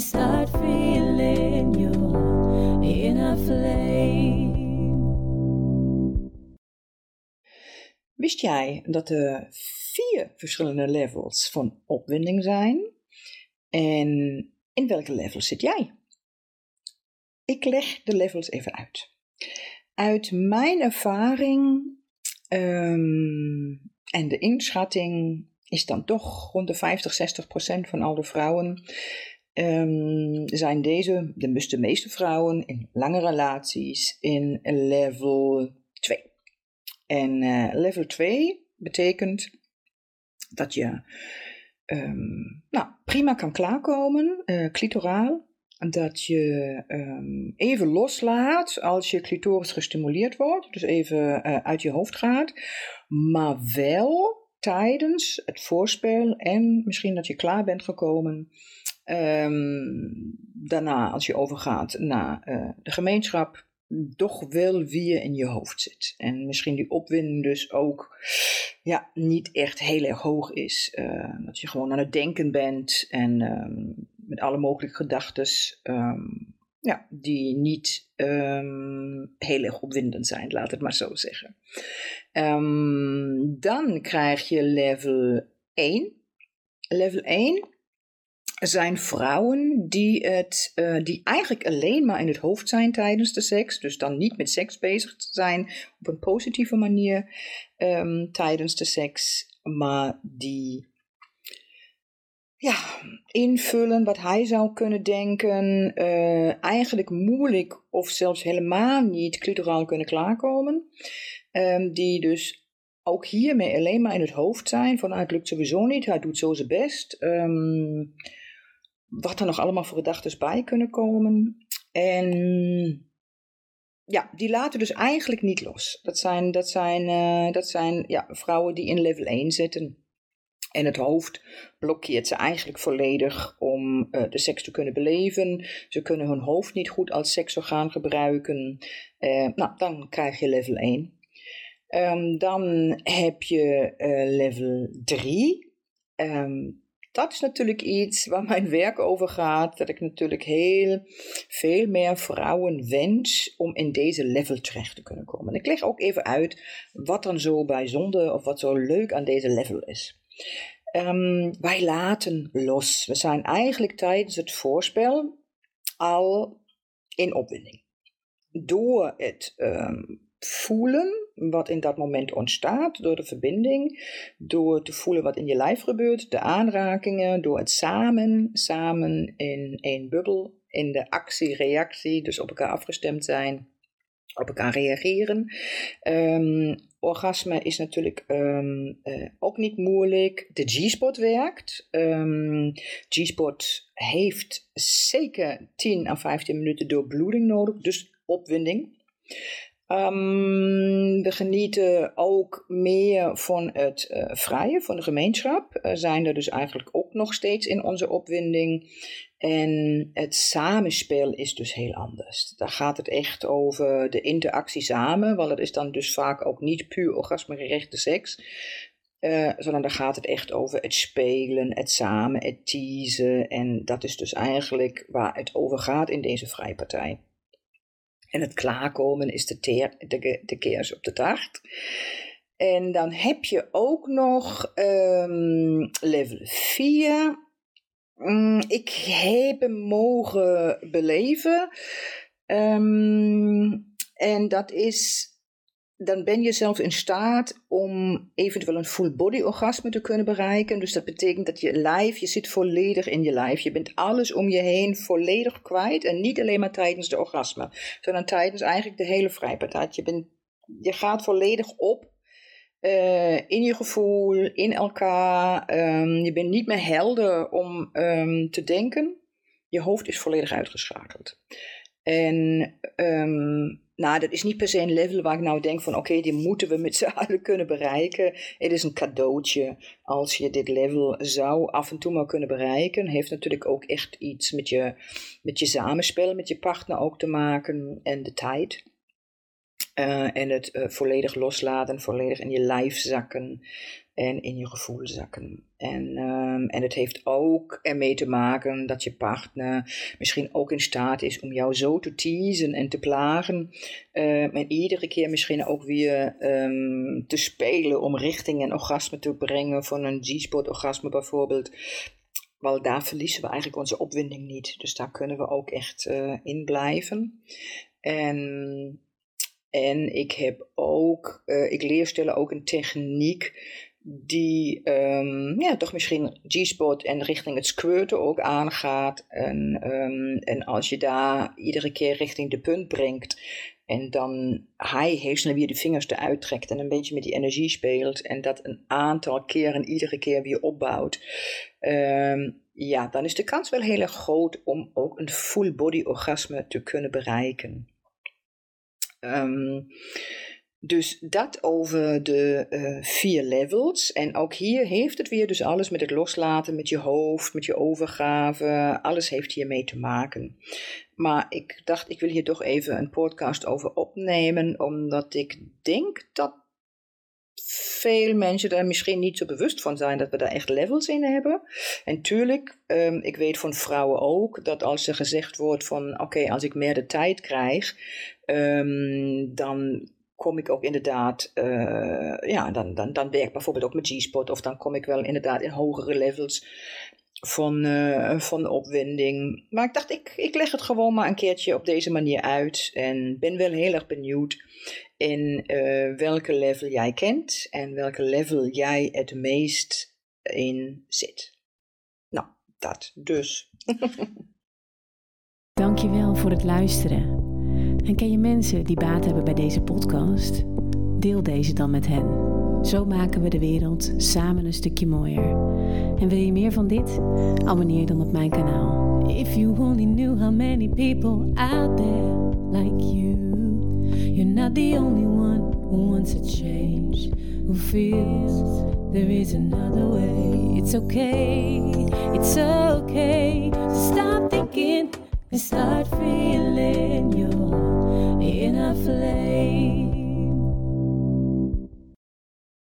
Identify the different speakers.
Speaker 1: start feeling your inner flame.
Speaker 2: Wist jij dat er vier verschillende levels van opwinding zijn? En in welke level zit jij? Ik leg de levels even uit. Uit mijn ervaring ehm, en de inschatting is dan toch rond de 50, 60 procent van al de vrouwen ehm, zijn deze, de, meeste vrouwen in lange relaties, in level 2. En uh, level 2 betekent dat je um, nou, prima kan klaarkomen, uh, clitoraal. Dat je um, even loslaat als je clitoris gestimuleerd wordt, dus even uh, uit je hoofd gaat, maar wel tijdens het voorspel en misschien dat je klaar bent gekomen. Um, daarna, als je overgaat naar uh, de gemeenschap, toch wel wie je in je hoofd zit. En misschien die opwinding dus ook ja, niet echt heel erg hoog is. Uh, dat je gewoon aan het denken bent en um, met alle mogelijke gedachten ja, die niet um, heel erg opwindend zijn, laat het maar zo zeggen. dan krijg je level 1. Level 1 zijn vrouwen die, het, uh, die eigenlijk alleen maar in het hoofd zijn tijdens de seks. Dus dan niet met seks bezig zijn op een positieve manier um, tijdens de seks. Maar die ja, invullen wat hij zou kunnen denken. Uh, eigenlijk moeilijk of zelfs helemaal niet clitoraal kunnen klaarkomen. Um, die dus ook hiermee alleen maar in het hoofd zijn. Van, ah, het lukt sowieso niet, hij doet zo zijn best. Um, wat er nog allemaal voor gedachten bij kunnen komen. En ja, die laten dus eigenlijk niet los. Dat zijn, dat zijn, uh, dat zijn ja, vrouwen die in level 1 zitten. En het hoofd blokkeert ze eigenlijk volledig om uh, de seks te kunnen beleven. Ze kunnen hun hoofd niet goed als seksorgaan gebruiken. Uh, nou, dan krijg je level 1. Um, ehm, dan heb je level 3. Um, ehm, dat is natuurlijk iets waar mijn werk over gaat. Dat ik natuurlijk heel veel meer vrouwen wens om in deze level terecht te kunnen komen. En ik leg ook even uit wat dan zo bijzonder of wat zo leuk aan deze level is. Um, wij laten los. We zijn eigenlijk tijdens het voorspel al in opwinding. Door het um, voelen wat in dat moment ontstaat door de verbinding, door te voelen wat in je lijf gebeurt, de aanrakingen, door het samen, samen in één bubbel, in de actie-reactie, dus op elkaar afgestemd zijn, op elkaar reageren. Um, orgasme is natuurlijk um, uh, ook niet moeilijk. De G-spot werkt. Um, G-spot heeft zeker 10 à 15 minuten doorbloeding nodig, dus opwinding. Um, we genieten ook meer van het uh, vrije, van de gemeenschap. Uh, zijn er dus eigenlijk ook nog steeds in onze opwinding. En het samenspel is dus heel anders. Daar gaat het echt over de interactie samen, want het is dan dus vaak ook niet puur orgasmegerichte seks. Uh, daar gaat het echt over het spelen, het samen, het teasen. En dat is dus eigenlijk waar het over gaat in deze vrijpartij. En het klaarkomen is de, teer, de, de keers op de taart. En dan heb je ook nog um, level 4. Um, ik heb hem mogen beleven. Um, en dat is dan ben je zelf in staat om eventueel een full body orgasme te kunnen bereiken. Dus dat betekent dat je lijf, je zit volledig in je lijf. Je bent alles om je heen volledig kwijt. En niet alleen maar tijdens de orgasme, sondern tijdens eigenlijk de hele vrijpartij. Je, bent, je gaat volledig op uh, in je gevoel, in elkaar. Um, je bent niet meer helder om um, te denken. je hoofd is volledig uitgeschakeld. En um, nou, dat is niet per se een level waar ik nou denk van oké, die moeten we met z'n allen kunnen bereiken. Het is een cadeautje als je dit level zou af en toe maar kunnen bereiken. Heeft natuurlijk ook echt iets met je, met je samenspel, met je partner ook te maken en de tijd. Uh, en het uh, volledig loslaten, volledig in je lijf zakken en in je gevoel zakken. En, um, en het heeft ook ermee te maken dat je partner misschien ook in staat is om jou zo te teasen en te plagen. Uh, en iedere keer misschien ook weer um, te spelen om richting een orgasme te brengen, van een G-spot orgasme bijvoorbeeld. Want daar verliezen we eigenlijk onze opwinding niet. Dus daar kunnen we ook echt in blijven. En, en ik heb ook, uh, ik leer stellen ook een techniek die um, ja, toch misschien G-spot en richting het squirten ook aangaat. En, um, en als je daar iedere keer richting de punt brengt en dan hij heel snel weer de vingers eruit trekt en een beetje met die energie speelt en dat een aantal keren iedere keer weer opbouwt. Um, ja, dan is de kans wel heel erg groot om ook een full body orgasme te kunnen bereiken. Um, dus dat over de uh, vier levels. En ook hier heeft het weer dus alles met het loslaten, met je hoofd, met je overgave. Alles heeft hiermee te maken. Maar ik dacht, ik wil hier toch even een podcast over opnemen, omdat ik denk dat veel mensen daar misschien niet zo bewust van zijn dat we daar echt levels in hebben. En tuurlijk, um, ik weet van vrouwen ook dat als er gezegd wordt van oké, als ik meer de tijd krijg, um, dan kom ik ook inderdaad, uh, ja, dan, dan, dan werk ik bijvoorbeeld ook met G-spot of dan kom ik wel inderdaad in hogere levels van, uh, van opwinding. Maar ik dacht, ik, ik leg het gewoon maar een keertje op deze manier uit en ben wel heel erg benieuwd in uh, welke level jij kent en welke level jij het meest in zit. Nou, dat dus.
Speaker 1: Dankjewel voor het luisteren. En ken je mensen die baat hebben bij deze podcast? Deel deze dan met hen. Zo maken we de wereld samen een stukje mooier. En wil je meer van dit? Abonneer dan op mijn kanaal. If you only knew how many people out there like you. You're not the only one who wants a change. Who feels there is another way. It's okay, it's okay. Stop thinking and start feeling your inner flame.